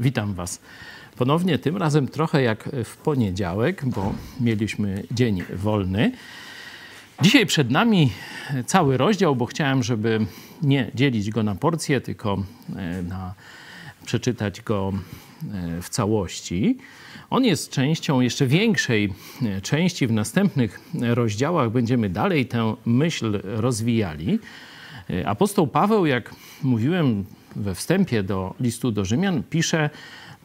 Witam Was ponownie, tym razem trochę jak w poniedziałek, bo mieliśmy dzień wolny. Dzisiaj przed nami cały rozdział, bo chciałem, żeby nie dzielić go na porcje, tylko e, na, przeczytać go e, w całości. On jest częścią jeszcze większej e, części. W następnych rozdziałach będziemy dalej tę myśl rozwijali. Apostoł Paweł, jak mówiłem we wstępie do listu do Rzymian, pisze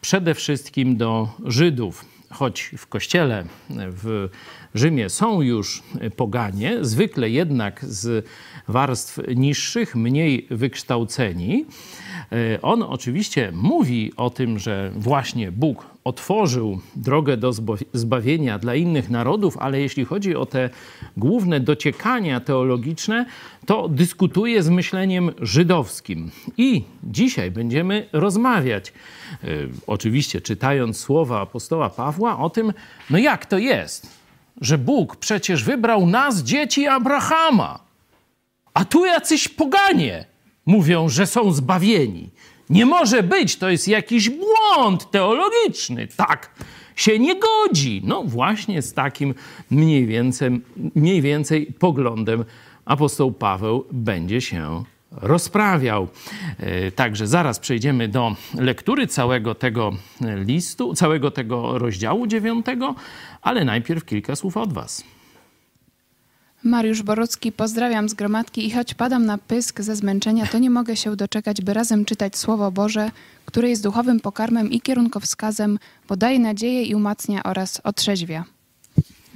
przede wszystkim do Żydów. Choć w kościele w Rzymie są już poganie, zwykle jednak z warstw niższych, mniej wykształceni. On oczywiście mówi o tym, że właśnie Bóg otworzył drogę do zbawienia dla innych narodów, ale jeśli chodzi o te główne dociekania teologiczne, to dyskutuje z myśleniem żydowskim. I dzisiaj będziemy rozmawiać, y, oczywiście czytając słowa apostoła Pawła, o tym, no jak to jest, że Bóg przecież wybrał nas, dzieci Abrahama, a tu jacyś poganie mówią, że są zbawieni. Nie może być, to jest jakiś błąd teologiczny. Tak się nie godzi. No właśnie z takim mniej więcej, mniej więcej poglądem apostoł Paweł będzie się rozprawiał. E, także zaraz przejdziemy do lektury całego tego listu, całego tego rozdziału dziewiątego, ale najpierw kilka słów od Was. Mariusz Borucki, pozdrawiam z gromadki i choć padam na pysk ze zmęczenia, to nie mogę się doczekać, by razem czytać Słowo Boże, które jest duchowym pokarmem i kierunkowskazem, bo daje nadzieję i umacnia oraz otrzeźwia.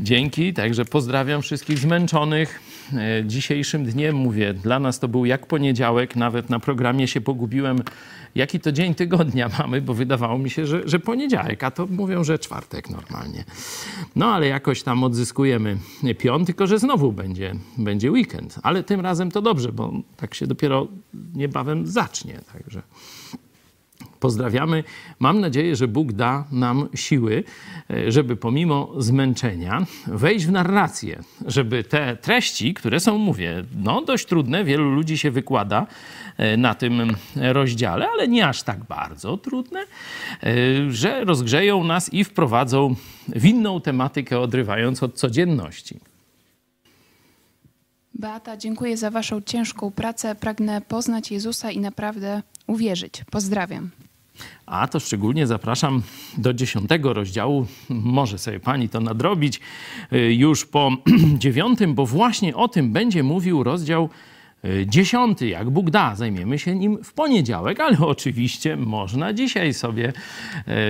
Dzięki, także pozdrawiam wszystkich zmęczonych. E, dzisiejszym dniem mówię, dla nas to był jak poniedziałek, nawet na programie się pogubiłem, jaki to dzień tygodnia mamy, bo wydawało mi się, że, że poniedziałek, a to mówią, że czwartek normalnie. No ale jakoś tam odzyskujemy piąt, tylko że znowu będzie, będzie weekend. Ale tym razem to dobrze, bo tak się dopiero niebawem zacznie, także pozdrawiamy. Mam nadzieję, że Bóg da nam siły, e, żeby pomimo zmęczenia wejść w narrację, żeby te treści, które są, mówię, no dość trudne, wielu ludzi się wykłada e, na tym rozdziale, ale nie aż tak bardzo trudne, e, że rozgrzeją nas i wprowadzą w inną tematykę, odrywając od codzienności. Beata, dziękuję za Waszą ciężką pracę. Pragnę poznać Jezusa i naprawdę uwierzyć. Pozdrawiam. A to szczególnie zapraszam do dziesiątego rozdziału. Może sobie pani to nadrobić y, już po dziewiątym, bo właśnie o tym będzie mówił rozdział dziesiąty. Jak Bóg da, zajmiemy się nim w poniedziałek, ale oczywiście można dzisiaj sobie,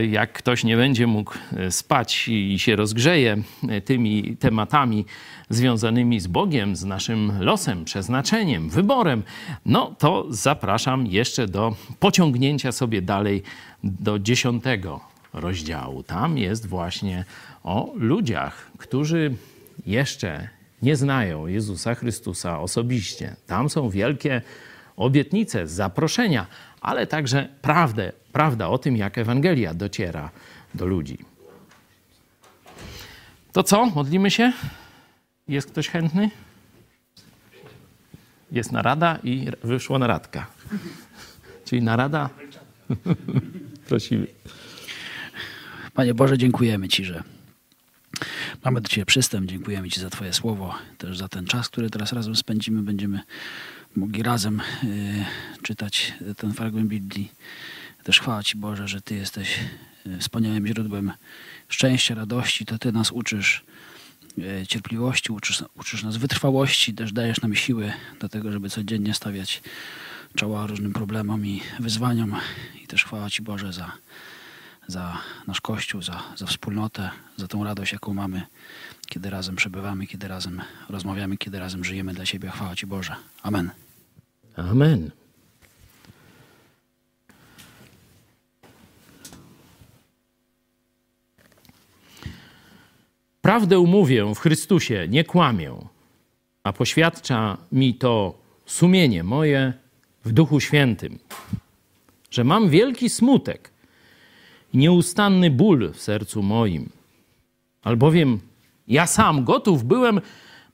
y, jak ktoś nie będzie mógł spać i się rozgrzeje tymi tematami związanymi z Bogiem, z naszym losem, przeznaczeniem, wyborem, no to zapraszam jeszcze do pociągnięcia sobie dalej do dziesiątego rozdziału. Tam jest właśnie o ludziach, którzy jeszcze nie znają Jezusa Chrystusa osobiście. Tam są wielkie obietnice, zaproszenia, ale także prawdę, prawda o tym, jak Ewangelia dociera do ludzi. To co? Modlimy się? Jest ktoś chętny? Jest narada i wyszło naradka. Czyli narada. Prosimy. Panie Boże, dziękujemy Ci, że mamy do Ciebie przystęp. Dziękujemy Ci za Twoje słowo, też za ten czas, który teraz razem spędzimy. Będziemy mogli razem y, czytać ten fragment Biblii. Też chwała Ci Boże, że Ty jesteś y, wspaniałym źródłem szczęścia, radości. To Ty nas uczysz E, cierpliwości, uczysz, uczysz nas wytrwałości, też dajesz nam siły do tego, żeby codziennie stawiać czoła różnym problemom i wyzwaniom. I też chwała Ci Boże za, za nasz Kościół, za, za wspólnotę, za tą radość, jaką mamy, kiedy razem przebywamy, kiedy razem rozmawiamy, kiedy razem żyjemy dla Ciebie. Chwała Ci Boże. Amen. Amen. Prawdę umówię w Chrystusie, nie kłamię, a poświadcza mi to sumienie moje w Duchu Świętym, że mam wielki smutek nieustanny ból w sercu moim, albowiem ja sam gotów byłem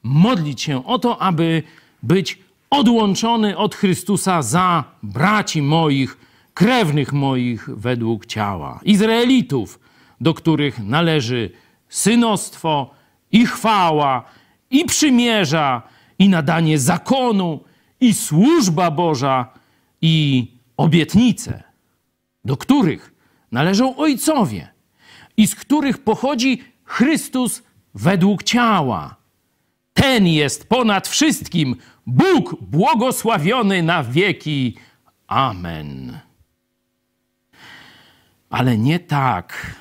modlić się o to, aby być odłączony od Chrystusa za braci moich krewnych moich według ciała, Izraelitów, do których należy synostwo i chwała, i przymierza, i nadanie zakonu, i służba Boża, i obietnice, do których należą ojcowie i z których pochodzi Chrystus według ciała. Ten jest ponad wszystkim Bóg błogosławiony na wieki. Amen. Ale nie tak,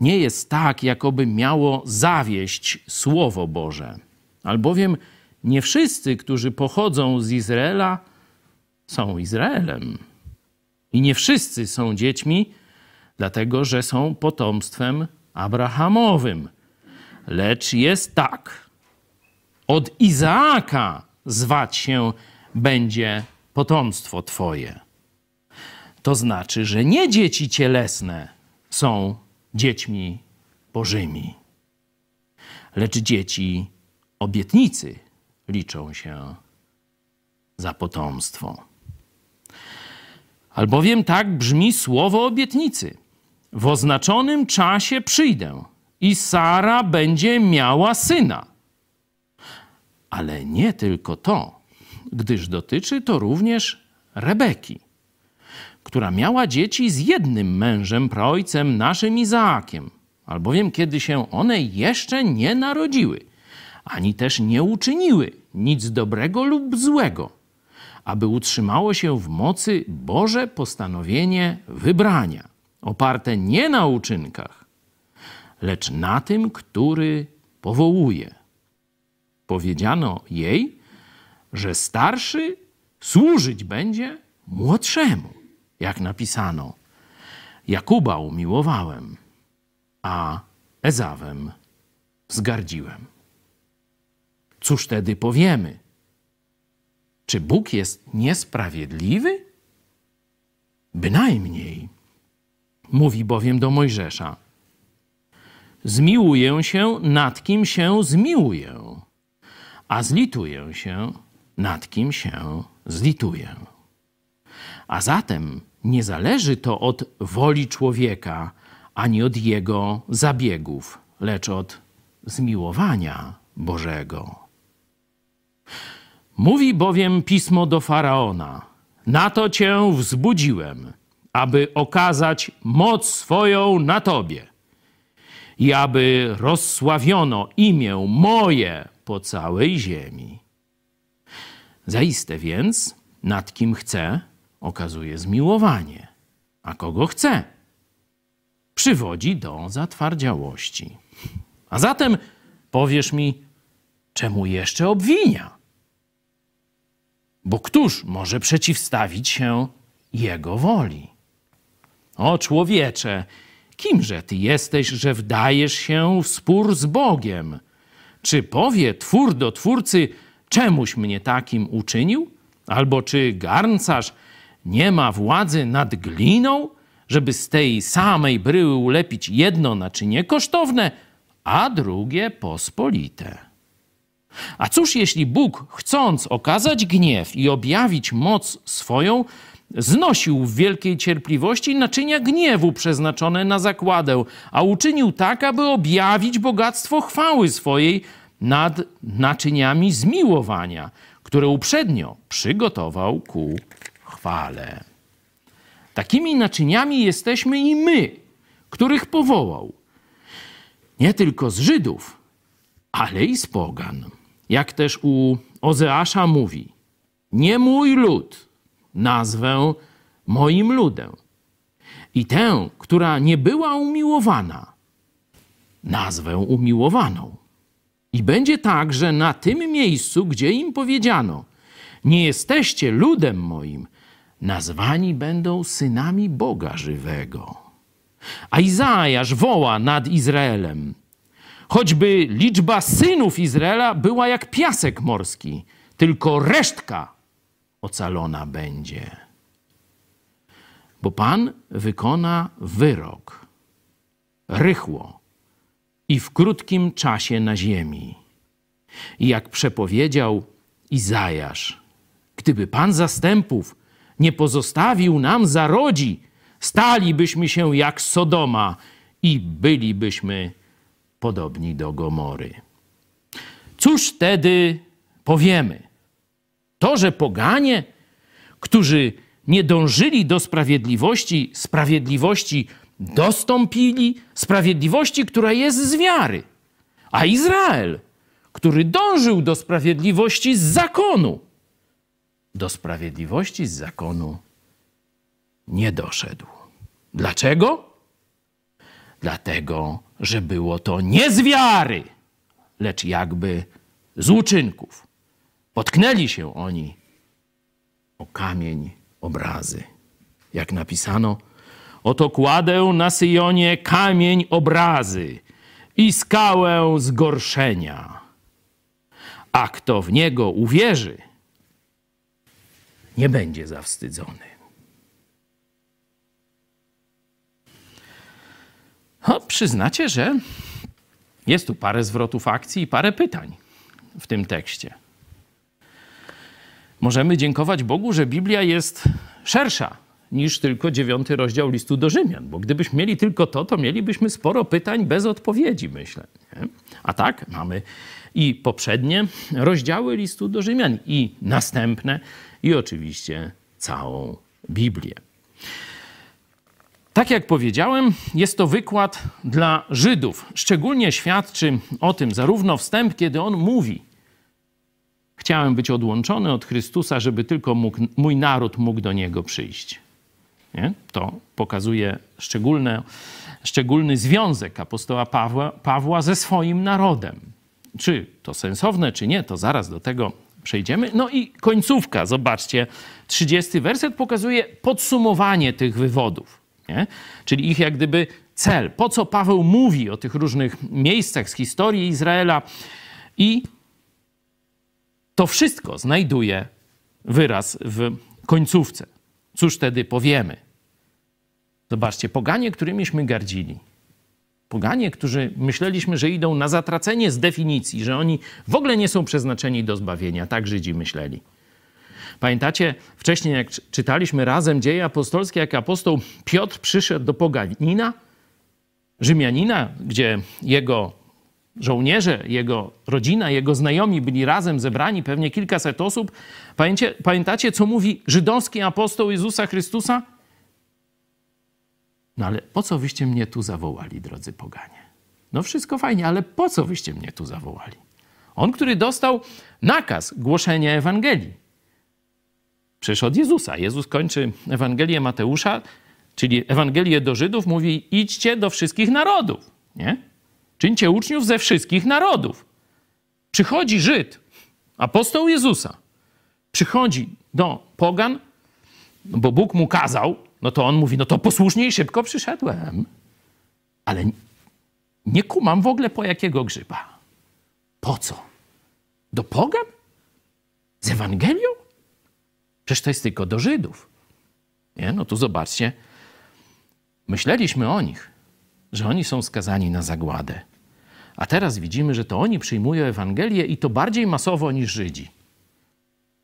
nie jest tak, jakoby miało zawieść Słowo Boże. Albowiem nie wszyscy, którzy pochodzą z Izraela, są Izraelem. I nie wszyscy są dziećmi, dlatego że są potomstwem Abrahamowym. Lecz jest tak. Od Izaaka zwać się będzie potomstwo Twoje. To znaczy, że nie dzieci cielesne są dziećmi bożymi, lecz dzieci obietnicy liczą się za potomstwo. Albowiem tak brzmi słowo obietnicy. W oznaczonym czasie przyjdę i Sara będzie miała syna. Ale nie tylko to, gdyż dotyczy to również Rebeki, która miała dzieci z jednym mężem, praojcem naszym Izaakiem, albowiem kiedy się one jeszcze nie narodziły, ani też nie uczyniły nic dobrego lub złego, aby utrzymało się w mocy Boże postanowienie wybrania, oparte nie na uczynkach, lecz na tym, który powołuje. Powiedziano jej, że starszy służyć będzie młodszemu, jak napisano. Jakuba umiłowałem, a Ezawem wzgardziłem. Cóż tedy powiemy? Czy Bóg jest niesprawiedliwy? Bynajmniej. Mówi bowiem do Mojżesza: Zmiłuję się nad kim się zmiłuję, a zlituję się nad kim się zlituję. A zatem nie zależy to od woli człowieka ani od jego zabiegów, lecz od zmiłowania Bożego. Mówi bowiem pismo do faraona: Na to cię wzbudziłem, aby okazać moc swoją na tobie i aby rozsławiono imię moje po całej ziemi. Zaiste więc, nad kim chce, okazuje zmiłowanie, a kogo chce, przywodzi do zatwardziałości. A zatem powiesz mi, czemu jeszcze obwinia? Bo któż może przeciwstawić się Jego woli? O człowiecze, kimże ty jesteś, że wdajesz się w spór z Bogiem? Czy powie twór do twórcy, czemuś mnie takim uczynił? Albo czy garncarz nie ma władzy nad gliną, żeby z tej samej bryły ulepić jedno naczynie kosztowne, a drugie pospolite? A cóż jeśli Bóg, chcąc okazać gniew i objawić moc swoją, znosił w wielkiej cierpliwości naczynia gniewu przeznaczone na zakładę, a uczynił tak, aby objawić bogactwo chwały swojej nad naczyniami zmiłowania, które uprzednio przygotował ku chwale. Takimi naczyniami jesteśmy i my, których powołał. Nie tylko z Żydów, ale i z Pogan. Jak też u Ozeasza mówi: Nie mój lud nazwę moim ludem. I tę, która nie była umiłowana, nazwę umiłowaną. I będzie tak, że na tym miejscu, gdzie im powiedziano: Nie jesteście ludem moim, nazwani będą synami Boga żywego. A Izajasz woła nad Izraelem: Choćby liczba synów Izraela była jak piasek morski, tylko resztka ocalona będzie. Bo Pan wykona wyrok rychło i w krótkim czasie na ziemi. I jak przepowiedział Izajasz, gdyby Pan zastępów nie pozostawił nam zarodzi, stalibyśmy się jak Sodoma i bylibyśmy podobni do Gomory. Cóż wtedy powiemy? To, że poganie, którzy nie dążyli do sprawiedliwości, sprawiedliwości dostąpili, sprawiedliwości, która jest z wiary. A Izrael, który dążył do sprawiedliwości z zakonu, do sprawiedliwości z zakonu nie doszedł. Dlaczego? Dlatego, że było to nie z wiary, lecz jakby z uczynków. Potknęli się oni o kamień obrazy. Jak napisano, oto kładę na Syjonie kamień obrazy i skałę zgorszenia. A kto w niego uwierzy, nie będzie zawstydzony. No, przyznacie, że jest tu parę zwrotów akcji i parę pytań w tym tekście. Możemy dziękować Bogu, że Biblia jest szersza niż tylko dziewiąty rozdział listu do Rzymian, bo gdybyśmy mieli tylko to, to mielibyśmy sporo pytań bez odpowiedzi, myślę. Nie? A tak mamy i poprzednie rozdziały listu do Rzymian, i następne, i oczywiście całą Biblię. Tak jak powiedziałem, jest to wykład dla Żydów. Szczególnie świadczy o tym zarówno wstęp, kiedy on mówi: Chciałem być odłączony od Chrystusa, żeby tylko mógł, mój naród mógł do niego przyjść. Nie? To pokazuje szczególne, szczególny związek apostoła Pawła, Pawła ze swoim narodem. Czy to sensowne, czy nie, to zaraz do tego przejdziemy. No i końcówka, zobaczcie, 30 werset pokazuje podsumowanie tych wywodów, nie? czyli ich jak gdyby cel. Po co Paweł mówi o tych różnych miejscach z historii Izraela i to wszystko znajduje wyraz w końcówce. Cóż wtedy powiemy? Zobaczcie, poganie, którymiśmy gardzili, poganie, którzy myśleliśmy, że idą na zatracenie z definicji, że oni w ogóle nie są przeznaczeni do zbawienia. Tak Żydzi myśleli. Pamiętacie, wcześniej jak czytaliśmy razem dzieje apostolskie, jak apostoł Piotr przyszedł do poganina, Rzymianina, gdzie jego żołnierze, jego rodzina, jego znajomi byli razem zebrani, pewnie kilkaset osób. Pamiętacie, pamiętacie co mówi żydowski apostoł Jezusa Chrystusa? No ale po co wyście mnie tu zawołali, drodzy poganie? No wszystko fajnie, ale po co wyście mnie tu zawołali? On, który dostał nakaz głoszenia Ewangelii. Przecież od Jezusa. Jezus kończy Ewangelię Mateusza, czyli Ewangelię do Żydów, mówi idźcie do wszystkich narodów, nie? Czyńcie uczniów ze wszystkich narodów. Przychodzi Żyd, apostoł Jezusa, przychodzi do pogan, bo Bóg mu kazał, no to on mówi, no to posłusznie i szybko przyszedłem. Ale nie kumam w ogóle po jakiego grzyba. Po co? Do pogan? Z Ewangelią? Przecież to jest tylko do Żydów. Nie? No tu zobaczcie. Myśleliśmy o nich, że oni są skazani na zagładę. A teraz widzimy, że to oni przyjmują Ewangelię i to bardziej masowo niż Żydzi.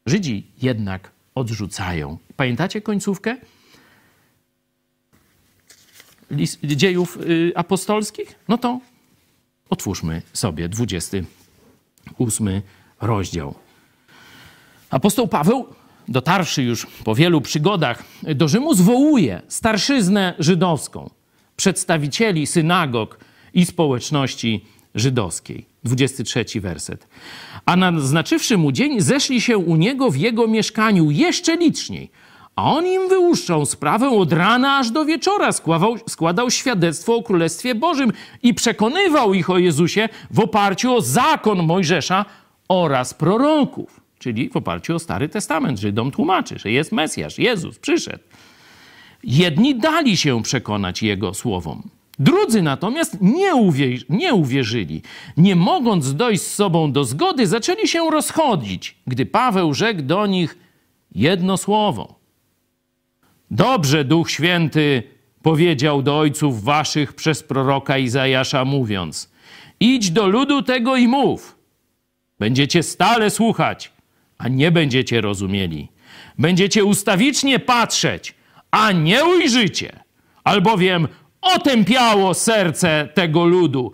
Żydzi jednak odrzucają. Pamiętacie końcówkę? List, dziejów y, apostolskich? No to otwórzmy sobie 28 rozdział. Apostoł Paweł, dotarszy już po wielu przygodach do Rzymu, zwołuje starszyznę żydowską, przedstawicieli synagog i społeczności żydowskiej. 23 werset. A naznaczywszy mu dzień, zeszli się u niego w jego mieszkaniu jeszcze liczniej. A on im wyłuszczał sprawę od rana aż do wieczora. Składał, składał świadectwo o Królestwie Bożym i przekonywał ich o Jezusie w oparciu o zakon Mojżesza oraz proroków. Czyli w oparciu o Stary Testament. Żydom tłumaczy, że jest Mesjasz, Jezus przyszedł. Jedni dali się przekonać Jego słowom. Drudzy natomiast nie, uwierzy, nie uwierzyli. Nie mogąc dojść z sobą do zgody, zaczęli się rozchodzić, gdy Paweł rzekł do nich jedno słowo. Dobrze Duch Święty powiedział do ojców waszych przez proroka Izajasza, mówiąc: Idź do ludu tego i mów. Będziecie stale słuchać, a nie będziecie rozumieli będziecie ustawicznie patrzeć, a nie ujrzycie, albowiem otępiało serce tego ludu.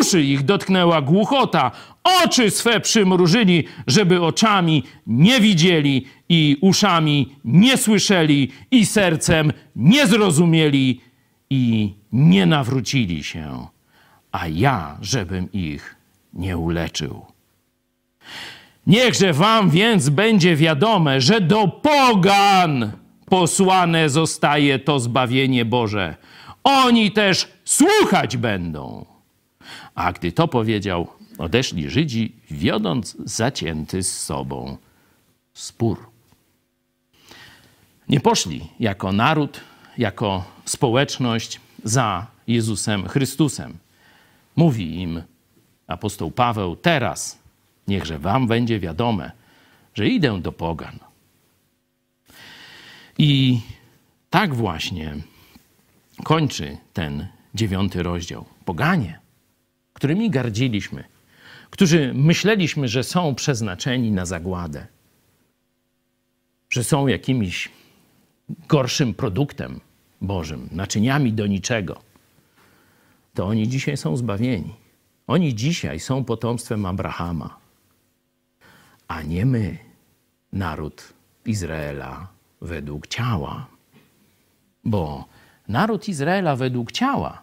Uszy ich dotknęła głuchota, oczy swe przymrużyli, żeby oczami nie widzieli i uszami nie słyszeli i sercem nie zrozumieli i nie nawrócili się, a ja, żebym ich nie uleczył. Niechże wam więc będzie wiadome, że do pogan posłane zostaje to zbawienie Boże. Oni też słuchać będą. A gdy to powiedział, odeszli Żydzi, wiodąc zacięty z sobą spór. Nie poszli jako naród, jako społeczność za Jezusem Chrystusem. Mówi im apostoł Paweł: Teraz niechże wam będzie wiadome, że idę do Pogan. I tak właśnie kończy ten dziewiąty rozdział. Poganie, którymi gardziliśmy, którzy myśleliśmy, że są przeznaczeni na zagładę, że są jakimiś gorszym produktem Bożym, naczyniami do niczego, to oni dzisiaj są zbawieni. Oni dzisiaj są potomstwem Abrahama, a nie my, naród Izraela według ciała. Bo naród Izraela według ciała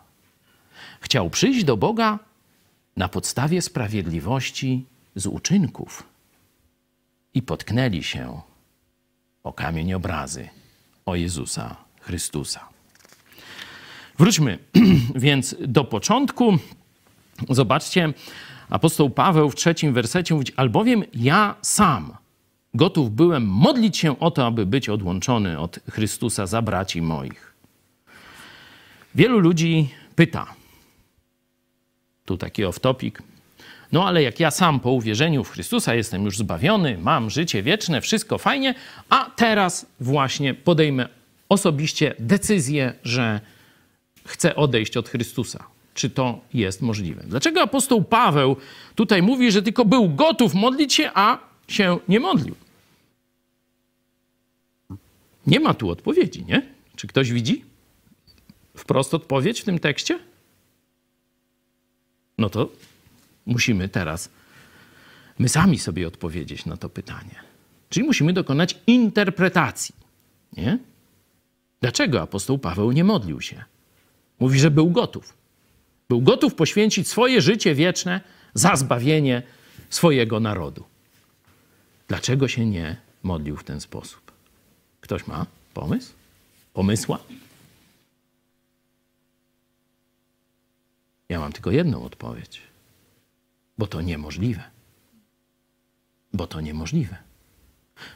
chciał przyjść do Boga na podstawie sprawiedliwości z uczynków i potknęli się o kamień obrazy, o Jezusa Chrystusa. Wróćmy więc do początku. Zobaczcie, apostoł Paweł w trzecim wersecie mówi, albowiem ja sam gotów byłem modlić się o to, aby być odłączony od Chrystusa za braci moich. Wielu ludzi pyta, tu taki off-topic, no ale jak ja sam po uwierzeniu w Chrystusa jestem już zbawiony, mam życie wieczne, wszystko fajnie, a teraz właśnie podejmę osobiście decyzję, że chcę odejść od Chrystusa. Czy to jest możliwe? Dlaczego apostoł Paweł tutaj mówi, że tylko był gotów modlić się, a się nie modlił? Nie ma tu odpowiedzi, nie? Czy ktoś widzi wprost odpowiedź w tym tekście? No to musimy teraz my sami sobie odpowiedzieć na to pytanie. Czyli musimy dokonać interpretacji, nie? Dlaczego apostoł Paweł nie modlił się? Mówi, że był gotów. Był gotów poświęcić swoje życie wieczne za zbawienie swojego narodu. Dlaczego się nie modlił w ten sposób? Ktoś ma pomysł? Pomysła? Ja mam tylko jedną odpowiedź. Bo to niemożliwe. Bo to niemożliwe.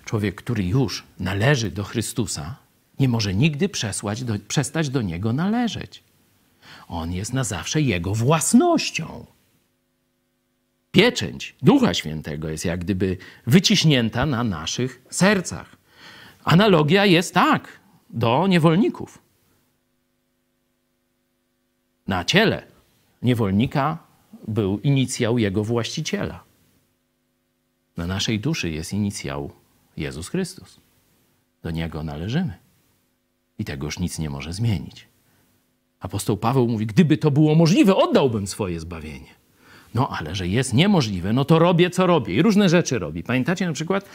Człowiek, który już należy do Chrystusa, nie może nigdy przesłać do, przestać do Niego należeć. On jest na zawsze Jego własnością. Pieczęć Ducha Świętego jest jak gdyby wyciśnięta na naszych sercach. Analogia jest tak do niewolników. Na ciele niewolnika był inicjał jego właściciela. Na naszej duszy jest inicjał Jezus Chrystus. Do Niego należymy. I tego już nic nie może zmienić. Apostoł Paweł mówi: Gdyby to było możliwe, oddałbym swoje zbawienie. No ale że jest niemożliwe, no to robię, co robię. I różne rzeczy robi. Pamiętacie na przykład,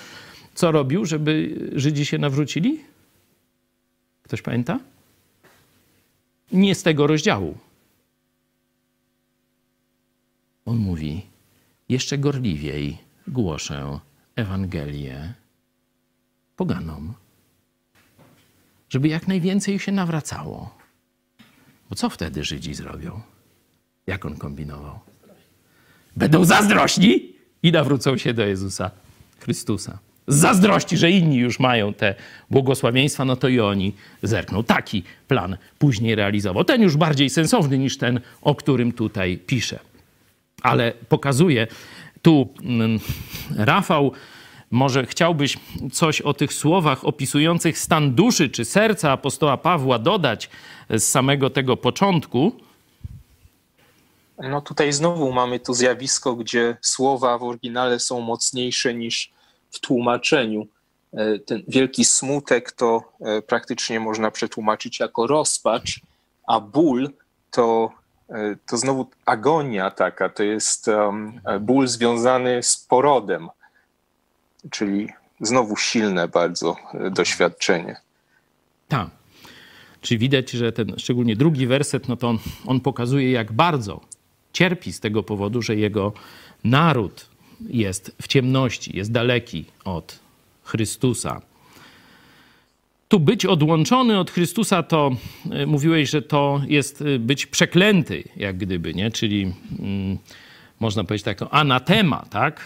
co robił, żeby Żydzi się nawrócili? Ktoś pamięta? Nie z tego rozdziału. On mówi: Jeszcze gorliwiej głoszę Ewangelię poganom żeby jak najwięcej się nawracało. Bo co wtedy Żydzi zrobią? Jak on kombinował? Będą zazdrośni i nawrócą się do Jezusa Chrystusa. Z zazdrości, że inni już mają te błogosławieństwa, no to i oni zerkną. Taki plan później realizował. Ten już bardziej sensowny niż ten, o którym tutaj piszę. Ale pokazuje tu mm, Rafał może chciałbyś coś o tych słowach opisujących stan duszy czy serca apostoła Pawła dodać z samego tego początku? No tutaj znowu mamy to zjawisko, gdzie słowa w oryginale są mocniejsze niż w tłumaczeniu. ten wielki smutek to praktycznie można przetłumaczyć jako rozpacz, a ból to, to znowu agonia taka, to jest ból związany z porodem, czyli znowu silne bardzo doświadczenie. Tak. Czyli widać, że ten szczególnie drugi werset, no to on, on pokazuje, jak bardzo cierpi z tego powodu, że jego naród jest w ciemności, jest daleki od Chrystusa. Tu być odłączony od Chrystusa, to y, mówiłeś, że to jest y, być przeklęty, jak gdyby, nie? Czyli mm, można powiedzieć tak, anatema, tak?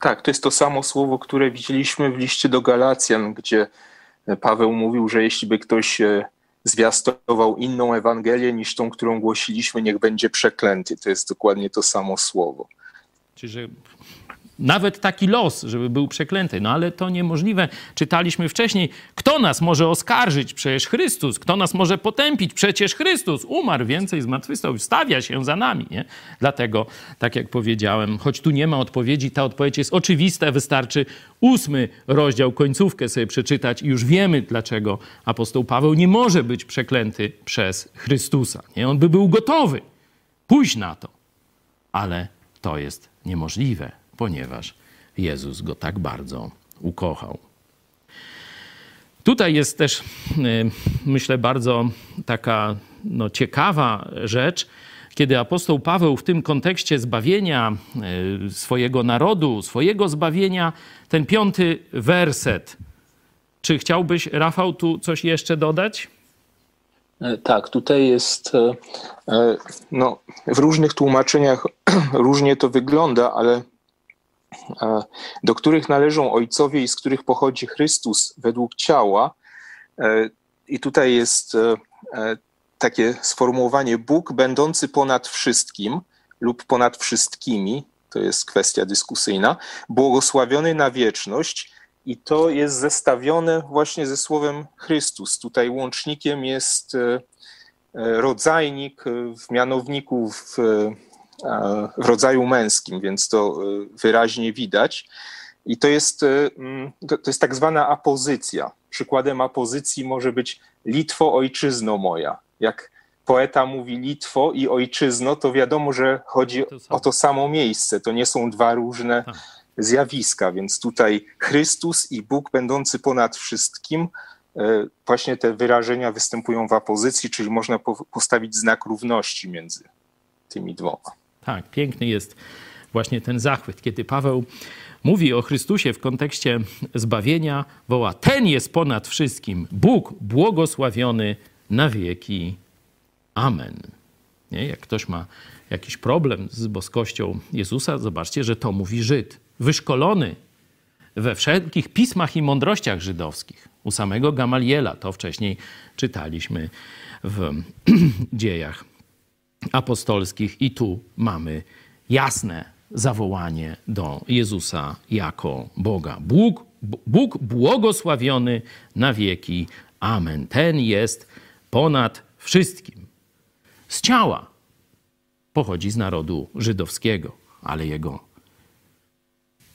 Tak, to jest to samo słowo, które widzieliśmy w liście do Galacjan, gdzie Paweł mówił, że jeśli by ktoś e, zwiastował inną Ewangelię niż tą, którą głosiliśmy, niech będzie przeklęty. To jest dokładnie to samo słowo. Czyli, że nawet taki los, żeby był przeklęty. No ale to niemożliwe. Czytaliśmy wcześniej, kto nas może oskarżyć? Przecież Chrystus. Kto nas może potępić? Przecież Chrystus umarł więcej, zmartwychwstał, stawia się za nami. Nie? Dlatego, tak jak powiedziałem, choć tu nie ma odpowiedzi, ta odpowiedź jest oczywista. Wystarczy ósmy rozdział, końcówkę sobie przeczytać i już wiemy, dlaczego apostoł Paweł nie może być przeklęty przez Chrystusa. Nie? On by był gotowy pójść na to, ale to jest niemożliwe ponieważ Jezus go tak bardzo ukochał. Tutaj jest też, y, myślę, bardzo taka no, ciekawa rzecz, kiedy apostoł Paweł w tym kontekście zbawienia y, swojego narodu, swojego zbawienia, ten piąty werset. Czy chciałbyś, Rafał, tu coś jeszcze dodać? E, tak, tutaj jest, e, e, no, w różnych tłumaczeniach różnie to wygląda, ale do których należą ojcowie i z których pochodzi Chrystus według ciała. E, I tutaj jest e, e, takie sformułowanie Bóg będący ponad wszystkim lub ponad wszystkimi, to jest kwestia dyskusyjna, błogosławiony na wieczność. I to jest zestawione właśnie ze słowem Chrystus. Tutaj łącznikiem jest rodzajnik w mianowniku w w rodzaju męskim, więc to e, wyraźnie widać. I to jest, e, to jest tak zwana apozycja. Przykładem apozycji może być Litwo, ojczyzno moja. Jak poeta mówi Litwo i ojczyzno, to wiadomo, że chodzi o to samo miejsce. To nie są dwa różne tak. Zjawiska, więc tutaj Chrystus i Bóg będący ponad wszystkim, e, właśnie te wyrażenia występują w apozycji, czyli można postawić znak równości między tymi dwoma. Tak, piękny jest właśnie ten zachwyt, kiedy Paweł mówi o Chrystusie w kontekście zbawienia, woła: Ten jest ponad wszystkim, Bóg błogosławiony na wieki. Amen. Nie? Jak ktoś ma jakiś problem z boskością Jezusa, zobaczcie, że to mówi Żyd, wyszkolony we wszelkich pismach i mądrościach żydowskich. U samego Gamaliela, to wcześniej czytaliśmy w dziejach apostolskich i tu mamy jasne zawołanie do Jezusa jako Boga. Bóg, Bóg błogosławiony na wieki. Amen. Ten jest ponad wszystkim. Z ciała pochodzi z narodu żydowskiego, ale jego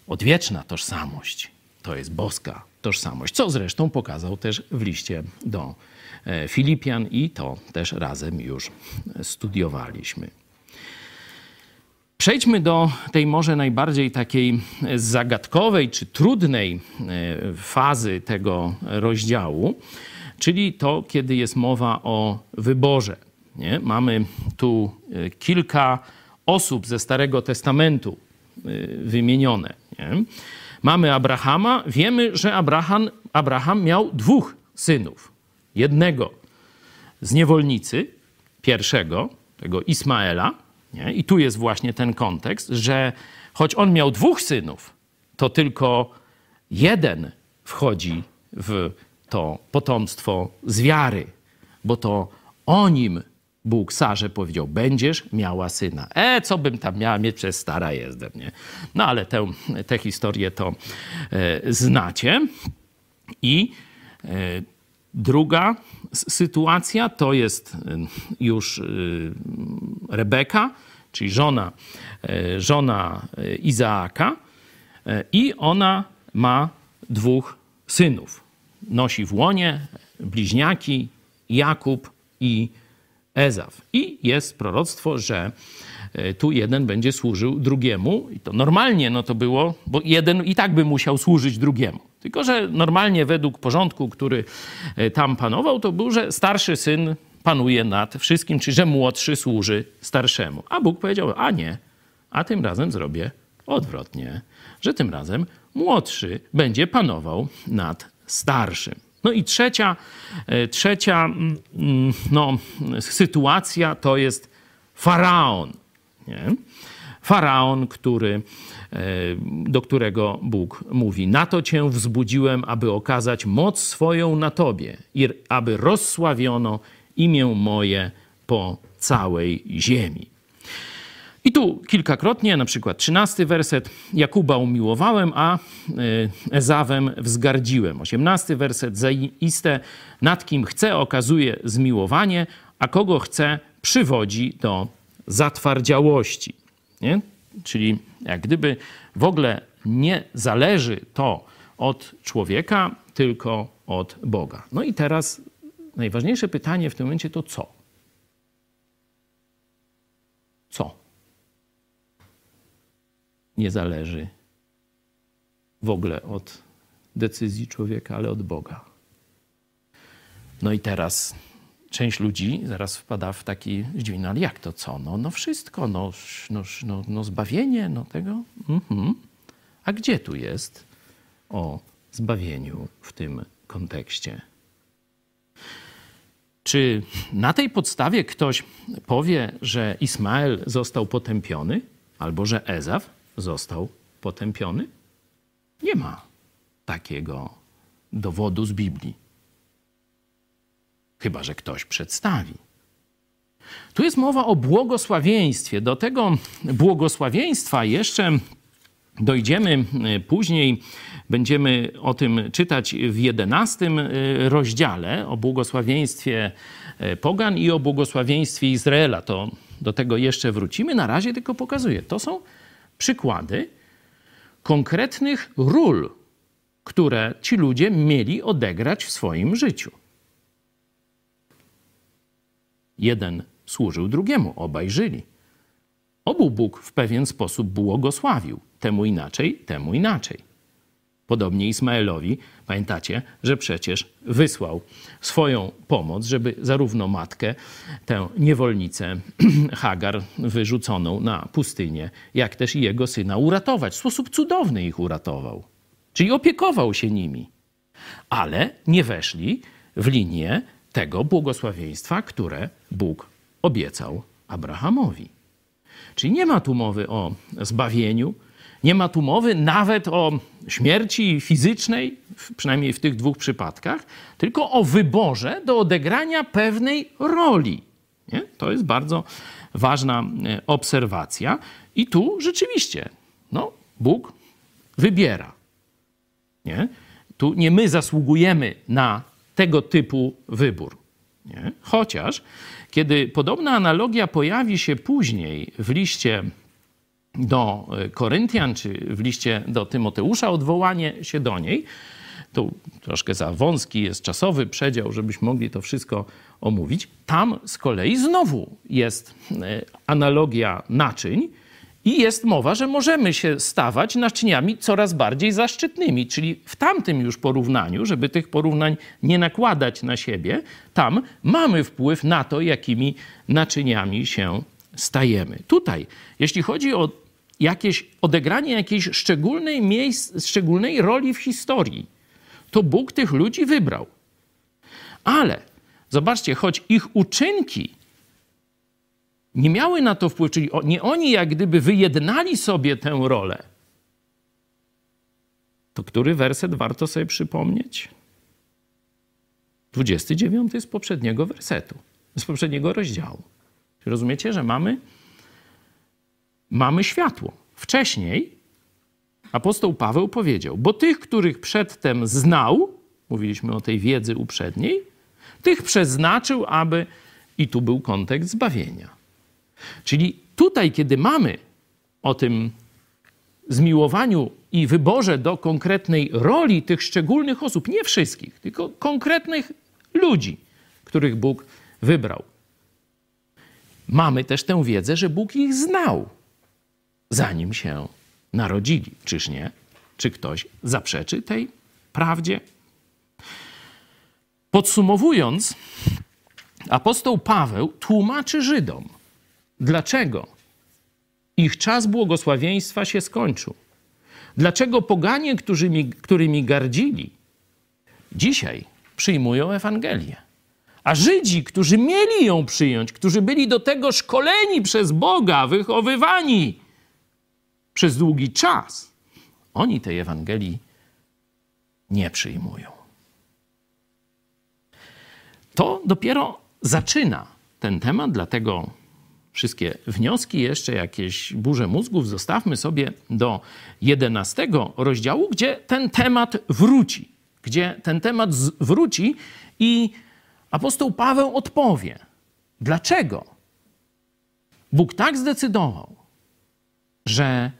odwieczna tożsamość to jest boska tożsamość, co zresztą pokazał też w liście do E, Filipian i to też razem już studiowaliśmy. Przejdźmy do tej może najbardziej takiej zagadkowej czy trudnej e, fazy tego rozdziału, czyli to, kiedy jest mowa o wyborze. Nie? Mamy tu e, kilka osób ze Starego Testamentu wymienione. Nie? Mamy Abrahama, wiemy, że Abraham, Abraham miał dwóch synów jednego z niewolnicy, pierwszego, tego Ismaela. Nie? I tu jest właśnie ten kontekst, że choć on miał dwóch synów, to tylko jeden wchodzi w to potomstwo z wiary, bo to o nim Bóg Sarze powiedział, będziesz miała syna. E, co bym tam miała mieć, przez stara jestem, nie? No ale tę, tę historię to e, znacie. I e, Druga sytuacja to jest y, już y, Rebeka, czyli żona, y, żona Izaaka, i ona ma dwóch synów. Nosi w łonie bliźniaki Jakub i Ezaw. I jest proroctwo, że e, tu jeden będzie służył drugiemu. I to normalnie no to było, bo jeden i tak by musiał służyć drugiemu. Tylko, że normalnie według porządku, który e, tam panował, to był, że starszy syn panuje nad wszystkim, czyli że młodszy służy starszemu. A Bóg powiedział, a nie, a tym razem zrobię odwrotnie, że tym razem młodszy będzie panował nad starszym. No i trzecia, e, trzecia mm, mm, no, sytuacja to jest faraon. Nie? Faraon, który, e, do którego Bóg mówi: Na to cię wzbudziłem, aby okazać moc swoją na tobie i aby rozsławiono imię moje po całej ziemi. I tu kilkakrotnie, na przykład trzynasty werset, Jakuba umiłowałem, a e, Ezawem wzgardziłem. Osiemnasty werset, zaiste nad kim chce okazuje zmiłowanie, a kogo chce przywodzi do zatwardziałości. Nie? Czyli jak gdyby w ogóle nie zależy to od człowieka, tylko od Boga. No i teraz najważniejsze pytanie w tym momencie to co? Co? Nie zależy w ogóle od decyzji człowieka, ale od Boga. No i teraz część ludzi zaraz wpada w taki zdziwienie, no ale jak to co? No, no wszystko, no, no, no, no zbawienie, no tego. Mhm. A gdzie tu jest o zbawieniu w tym kontekście? Czy na tej podstawie ktoś powie, że Ismael został potępiony, albo że Ezaw został potępiony? Nie ma takiego dowodu z Biblii. Chyba, że ktoś przedstawi. Tu jest mowa o błogosławieństwie. Do tego błogosławieństwa jeszcze dojdziemy później Będziemy o tym czytać w jedenastym y, rozdziale o błogosławieństwie y, Pogan i o błogosławieństwie Izraela. To do tego jeszcze wrócimy. Na razie tylko pokazuję. To są przykłady konkretnych ról, które ci ludzie mieli odegrać w swoim życiu. Jeden służył drugiemu, obaj żyli. Obu Bóg w pewien sposób błogosławił, temu inaczej, temu inaczej. Podobnie Ismaelowi, pamiętacie, że przecież wysłał swoją pomoc, żeby zarówno matkę, tę niewolnicę Hagar wyrzuconą na pustynię, jak też i jego syna uratować. W sposób cudowny ich uratował. Czyli opiekował się nimi. Ale nie weszli w linię tego błogosławieństwa, które Bóg obiecał Abrahamowi. Czyli nie ma tu mowy o zbawieniu, nie ma tu mowy nawet o śmierci fizycznej, przynajmniej w tych dwóch przypadkach, tylko o wyborze do odegrania pewnej roli. Nie? To jest bardzo ważna e, obserwacja. I tu rzeczywiście no, Bóg wybiera. Nie? Tu nie my zasługujemy na tego typu wybór. Nie? Chociaż, kiedy podobna analogia pojawi się później w liście do e, Koryntian, czy w liście do Tymoteusza, odwołanie się do niej. Tu troszkę za wąski jest czasowy przedział, żebyśmy mogli to wszystko omówić. Tam z kolei znowu jest e, analogia naczyń i jest mowa, że możemy się stawać naczyniami coraz bardziej zaszczytnymi. Czyli w tamtym już porównaniu, żeby tych porównań nie nakładać na siebie, tam mamy wpływ na to, jakimi naczyniami się stajemy. Tutaj, jeśli chodzi o jakieś odegranie jakiejś szczególnej, miejsc, szczególnej roli w historii, to Bóg tych ludzi wybrał. Ale zobaczcie, choć ich uczynki nie miały na to wpływu, czyli nie oni jak gdyby wyjednali sobie tę rolę, to który werset warto sobie przypomnieć? 29 z poprzedniego wersetu, z poprzedniego rozdziału. Rozumiecie, że mamy mamy światło. Wcześniej apostoł Paweł powiedział: Bo tych, których przedtem znał, mówiliśmy o tej wiedzy uprzedniej, tych przeznaczył, aby. I tu był kontekst zbawienia. Czyli tutaj, kiedy mamy o tym zmiłowaniu i wyborze do konkretnej roli tych szczególnych osób, nie wszystkich, tylko konkretnych ludzi, których Bóg wybrał. Mamy też tę wiedzę, że Bóg ich znał, zanim się narodzili. Czyż nie? Czy ktoś zaprzeczy tej prawdzie? Podsumowując, apostoł Paweł tłumaczy Żydom, dlaczego ich czas błogosławieństwa się skończył. Dlaczego poganie, którymi, którymi gardzili, dzisiaj przyjmują Ewangelię? A Żydzi, którzy mieli ją przyjąć, którzy byli do tego szkoleni przez Boga, wychowywani przez długi czas, oni tej Ewangelii nie przyjmują. To dopiero zaczyna ten temat, dlatego wszystkie wnioski, jeszcze jakieś burze mózgów zostawmy sobie do 11 rozdziału, gdzie ten temat wróci. Gdzie ten temat wróci i apostoł Paweł odpowie, dlaczego Bóg tak zdecydował, że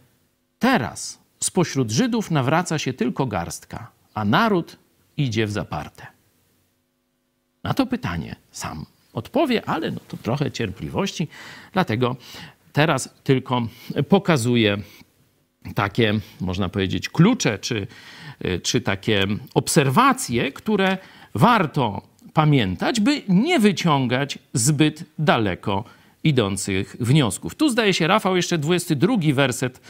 teraz spośród Żydów nawraca się tylko garstka, a naród idzie w zaparte. Na to pytanie sam odpowie, ale no to trochę cierpliwości, dlatego teraz tylko pokazuję takie, można powiedzieć, klucze czy, czy takie obserwacje, które warto pamiętać, by nie wyciągać zbyt daleko idących wniosków. Tu zdaje się, Rafał, jeszcze 22 werset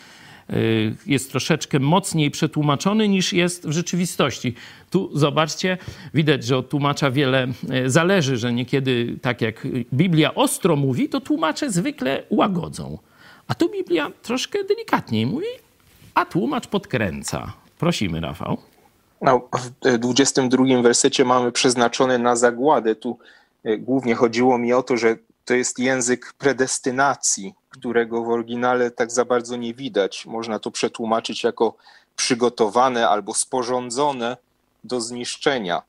jest troszeczkę mocniej przetłumaczony niż jest w rzeczywistości. Tu zobaczcie, widać, że od tłumacza wiele y, zależy, że niekiedy, tak jak Biblia ostro mówi, to tłumacze zwykle łagodzą. A tu Biblia troszkę delikatniej mówi, a tłumacz podkręca. Prosimy, Rafał. No, w 22 wersecie mamy przeznaczone na zagładę. Tu y, głównie chodziło mi o to, że to jest język predestynacji, którego w oryginale tak za bardzo nie widać. Można to przetłumaczyć jako przygotowane albo sporządzone do zniszczenia.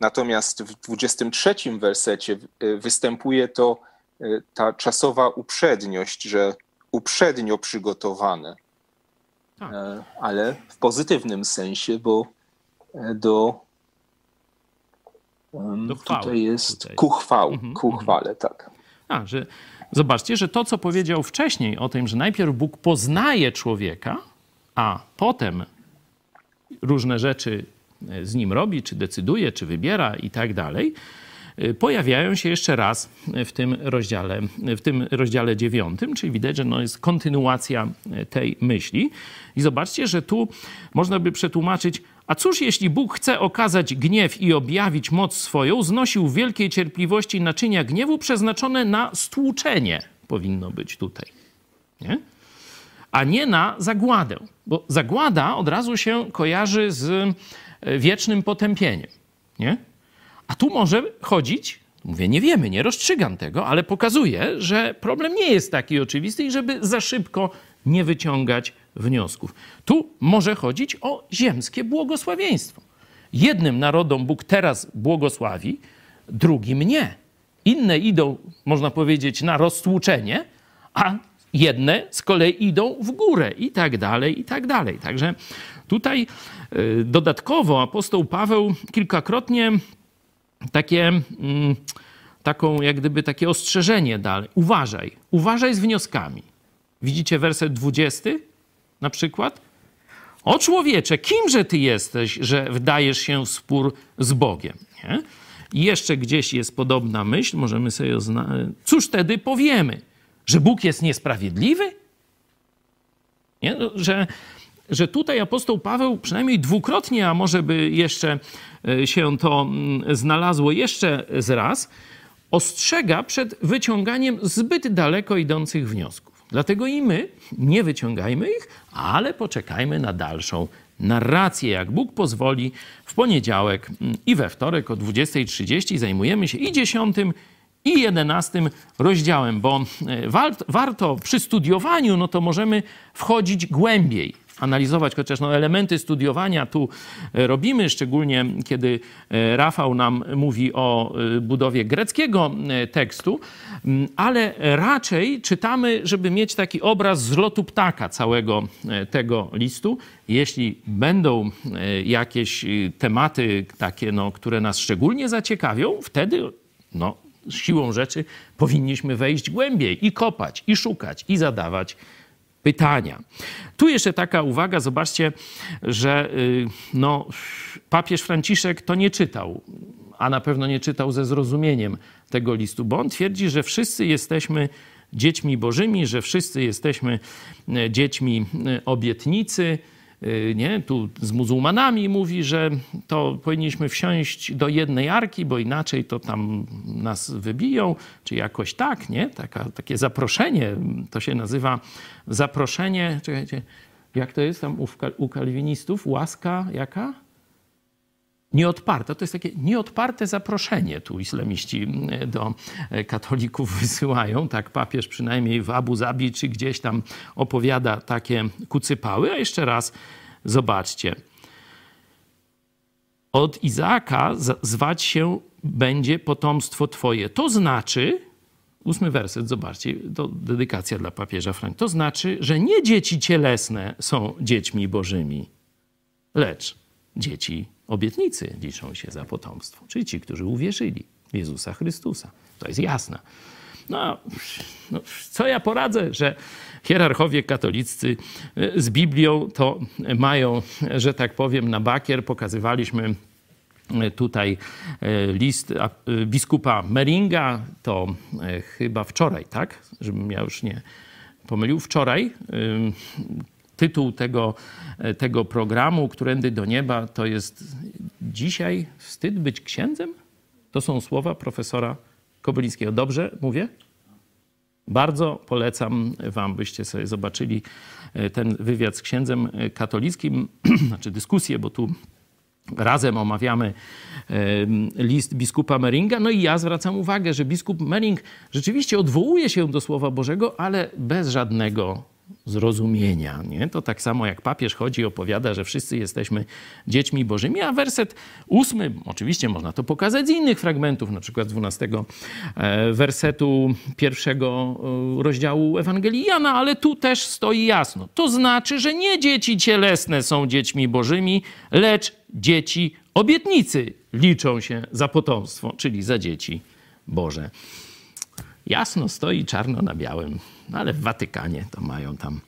Natomiast w 23 wersecie y, występuje to y, ta czasowa uprzedniość, że uprzednio przygotowane, tak. E, ale w pozytywnym sensie, bo e, do, do chwały. tutaj jest tutaj. ku, chwał, mhm, ku mhm. chwale, tak. A, że zobaczcie, że to, co powiedział wcześniej o tym, że najpierw Bóg poznaje człowieka, a potem różne rzeczy e, z nim robi, czy decyduje, czy wybiera i tak dalej, e, pojawiają się jeszcze raz w tym rozdziale, w tym rozdziale dziewiątym, czyli widać, że no jest kontynuacja e, tej myśli. I zobaczcie, że tu można by przetłumaczyć, a cóż, jeśli Bóg chce okazać gniew i objawić moc swoją, znosił wielkiej cierpliwości naczynia gniewu przeznaczone na stłuczenie, powinno być tutaj, nie? a nie na zagładę, bo zagłada od razu się kojarzy z e, wiecznym potępieniem. Nie? A tu może chodzić, mówię, nie wiemy, nie rozstrzygam tego, ale pokazuje, że problem nie jest taki oczywisty i żeby za szybko nie wyciągać wniosków. Tu może chodzić o ziemskie błogosławieństwo. Jednym narodom Bóg teraz błogosławi, drugim nie. Inne idą, można powiedzieć, na roztłuczenie, a jedne z kolei idą w górę i tak dalej, i tak dalej. Także tutaj y, dodatkowo apostoł Paweł kilkakrotnie takie, mm, taką jak gdyby takie ostrzeżenie dalej. Uważaj, uważaj z wnioskami. Widzicie werset 20? Na przykład? O człowiecze, kimże ty jesteś, że wdajesz się w spór z Bogiem? Nie? I jeszcze gdzieś jest podobna myśl, możemy sobie oznać. Cóż wtedy powiemy? Że Bóg jest niesprawiedliwy? Nie? No, że, że tutaj apostoł Paweł przynajmniej dwukrotnie, a może by jeszcze e, się to mm, znalazło jeszcze z raz, ostrzega przed wyciąganiem zbyt daleko idących wniosków. Dlatego i my nie wyciągajmy ich, ale poczekajmy na dalszą narrację. Jak Bóg pozwoli, w poniedziałek i we wtorek o 20.30 zajmujemy się i 10 i 11 rozdziałem, bo e, warto przy studiowaniu, no to możemy wchodzić głębiej analizować, chociaż no elementy studiowania tu e, robimy, szczególnie kiedy e, Rafał nam mówi o e, budowie greckiego tekstu, ale raczej czytamy, żeby mieć taki obraz z lotu ptaka całego tego listu. Jeśli będą jakieś tematy takie, no, które nas szczególnie zaciekawią, wtedy no, siłą rzeczy powinniśmy wejść głębiej i kopać, i szukać, i zadawać pytania. Tu jeszcze taka uwaga, zobaczcie, że y, no, papież Franciszek to nie czytał, a na pewno nie czytał ze zrozumieniem tego listu, bo on twierdzi, że wszyscy jesteśmy dziećmi bożymi, że wszyscy jesteśmy y, dziećmi y, obietnicy, nie? Tu z muzułmanami mówi, że to powinniśmy wsiąść do jednej arki, bo inaczej to tam nas wybiją, czy jakoś tak, nie? Taka, takie zaproszenie, to się nazywa zaproszenie, czekajcie, jak to jest tam u, u kalwinistów? Łaska jaka? Nieodparte. To jest takie nieodparte zaproszenie tu islamiści mm, do e, katolików wysyłają. Tak papież przynajmniej w Abu Zabi czy gdzieś tam opowiada takie kucypały. A jeszcze raz zobaczcie. Od Izaaka zwać się będzie potomstwo twoje. To znaczy, ósmy werset, zobaczcie, to dedykacja dla papieża Frank. To znaczy, że nie dzieci cielesne są dziećmi bożymi, lecz dzieci obietnicy liczą się za potomstwo, czyli ci, którzy uwierzyli w Jezusa Chrystusa. To jest jasne. No, no, co ja poradzę, że hierarchowie katoliccy e, z Biblią to mają, że tak powiem, na bakier. Pokazywaliśmy e, tutaj e, list biskupa Meringa, to chyba wczoraj, tak? Żebym ja już nie pomylił. Wczoraj tytuł tego, tego programu, Którędy do nieba, to jest dzisiaj wstyd być księdzem? To są słowa profesora Kobylińskiego. Dobrze mówię? Bardzo polecam Wam, byście sobie zobaczyli e, ten wywiad z księdzem e, katolickim, znaczy dyskusję, bo tu razem omawiamy e, list biskupa Meringa. No i ja zwracam uwagę, że biskup Mering rzeczywiście odwołuje się do Słowa Bożego, ale bez żadnego zrozumienia. Nie? To tak samo jak papież chodzi opowiada, że wszyscy jesteśmy dziećmi bożymi, a werset ósmy, oczywiście można to pokazać z innych fragmentów, na przykład dwunastego e, wersetu pierwszego e, rozdziału Ewangelii Jana, ale tu też stoi jasno. To znaczy, że nie dzieci cielesne są dziećmi bożymi, lecz dzieci obietnicy liczą się za potomstwo, czyli za dzieci Boże jasno stoi czarno na białym, no ale w Watykanie to mają tam,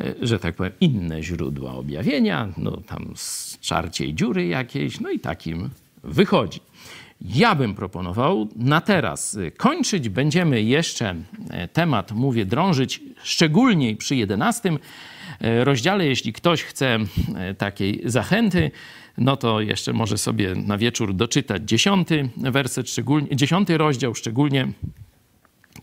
e, że tak powiem, inne źródła objawienia, no tam z czarciej dziury jakiejś, no i takim wychodzi. Ja bym proponował na teraz kończyć. Będziemy jeszcze e, temat, mówię, drążyć, szczególnie przy 11 e, rozdziale. Jeśli ktoś chce takiej zachęty, no to jeszcze może sobie na wieczór doczytać dziesiąty werset, szczególnie, dziesiąty rozdział, szczególnie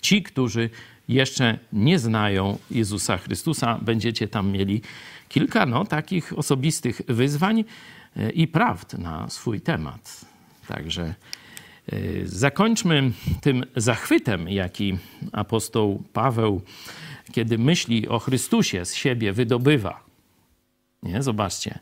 Ci, którzy jeszcze nie znają Jezusa Chrystusa, będziecie tam mieli kilka no, takich osobistych wyzwań e, i prawd na swój temat. Także e, zakończmy tym zachwytem, jaki apostoł Paweł, kiedy myśli o Chrystusie, z siebie wydobywa. Nie, zobaczcie.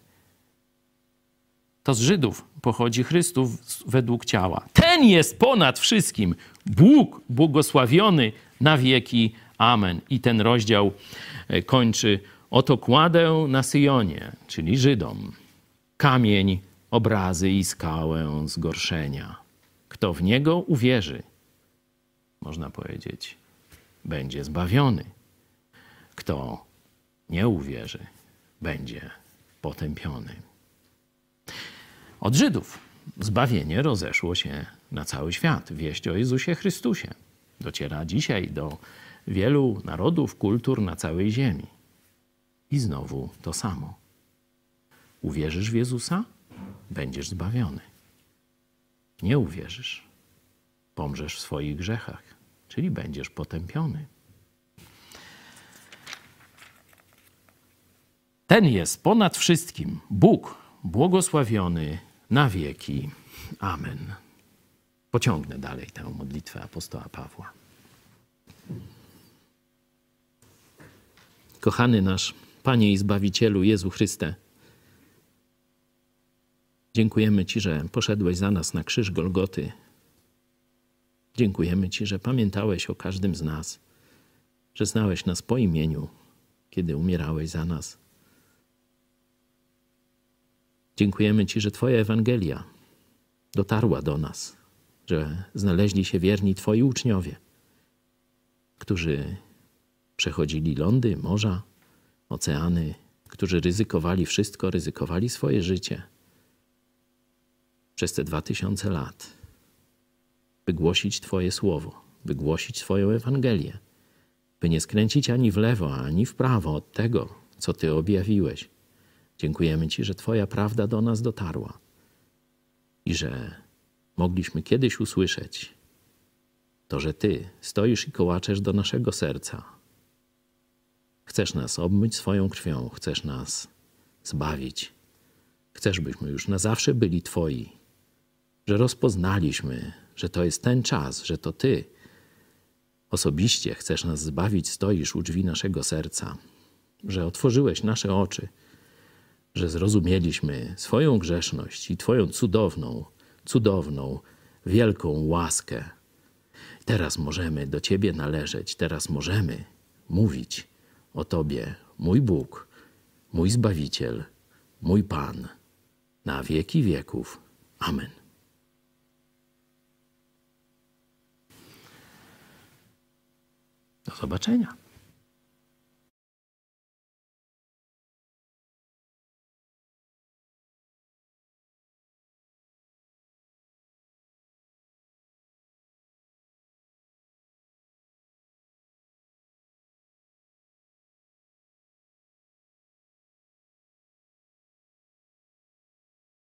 To z Żydów pochodzi Chrystus według ciała. Ten jest ponad wszystkim. Bóg błogosławiony na wieki. Amen. I ten rozdział e, kończy. Oto kładę na Syjonie, czyli Żydom, kamień, obrazy i skałę zgorszenia. Kto w niego uwierzy, można powiedzieć, będzie zbawiony. Kto nie uwierzy, będzie potępiony. Od Żydów zbawienie rozeszło się na cały świat. Wieść o Jezusie Chrystusie dociera dzisiaj do wielu narodów, kultur na całej ziemi. I znowu to samo. Uwierzysz w Jezusa? Będziesz zbawiony. Nie uwierzysz? Pomrzesz w swoich grzechach, czyli będziesz potępiony. Ten jest ponad wszystkim Bóg błogosławiony na wieki. Amen. Pociągnę dalej tę modlitwę apostoła Pawła. Kochany nasz Panie i Zbawicielu Jezu Chryste, dziękujemy Ci, że poszedłeś za nas na krzyż Golgoty. Dziękujemy Ci, że pamiętałeś o każdym z nas, że znałeś nas po imieniu, kiedy umierałeś za nas. Dziękujemy Ci, że Twoja Ewangelia dotarła do nas, że znaleźli się wierni Twoi uczniowie, którzy przechodzili lądy, morza, oceany, którzy ryzykowali wszystko, ryzykowali swoje życie przez te dwa tysiące lat, by głosić Twoje słowo, by głosić Twoją Ewangelię, by nie skręcić ani w lewo, ani w prawo od tego, co Ty objawiłeś. Dziękujemy Ci, że Twoja prawda do nas dotarła i że mogliśmy kiedyś usłyszeć to, że Ty stoisz i kołaczesz do naszego serca. Chcesz nas obmyć swoją krwią, chcesz nas zbawić. Chcesz, byśmy już na zawsze byli Twoi, że rozpoznaliśmy, że to jest ten czas, że to Ty osobiście chcesz nas zbawić, stoisz u drzwi naszego serca, że otworzyłeś nasze oczy, że zrozumieliśmy swoją grzeszność i Twoją cudowną, cudowną, wielką łaskę. Teraz możemy do Ciebie należeć, teraz możemy mówić o Tobie, mój Bóg, mój Zbawiciel, mój Pan, na wieki wieków. Amen. Do zobaczenia.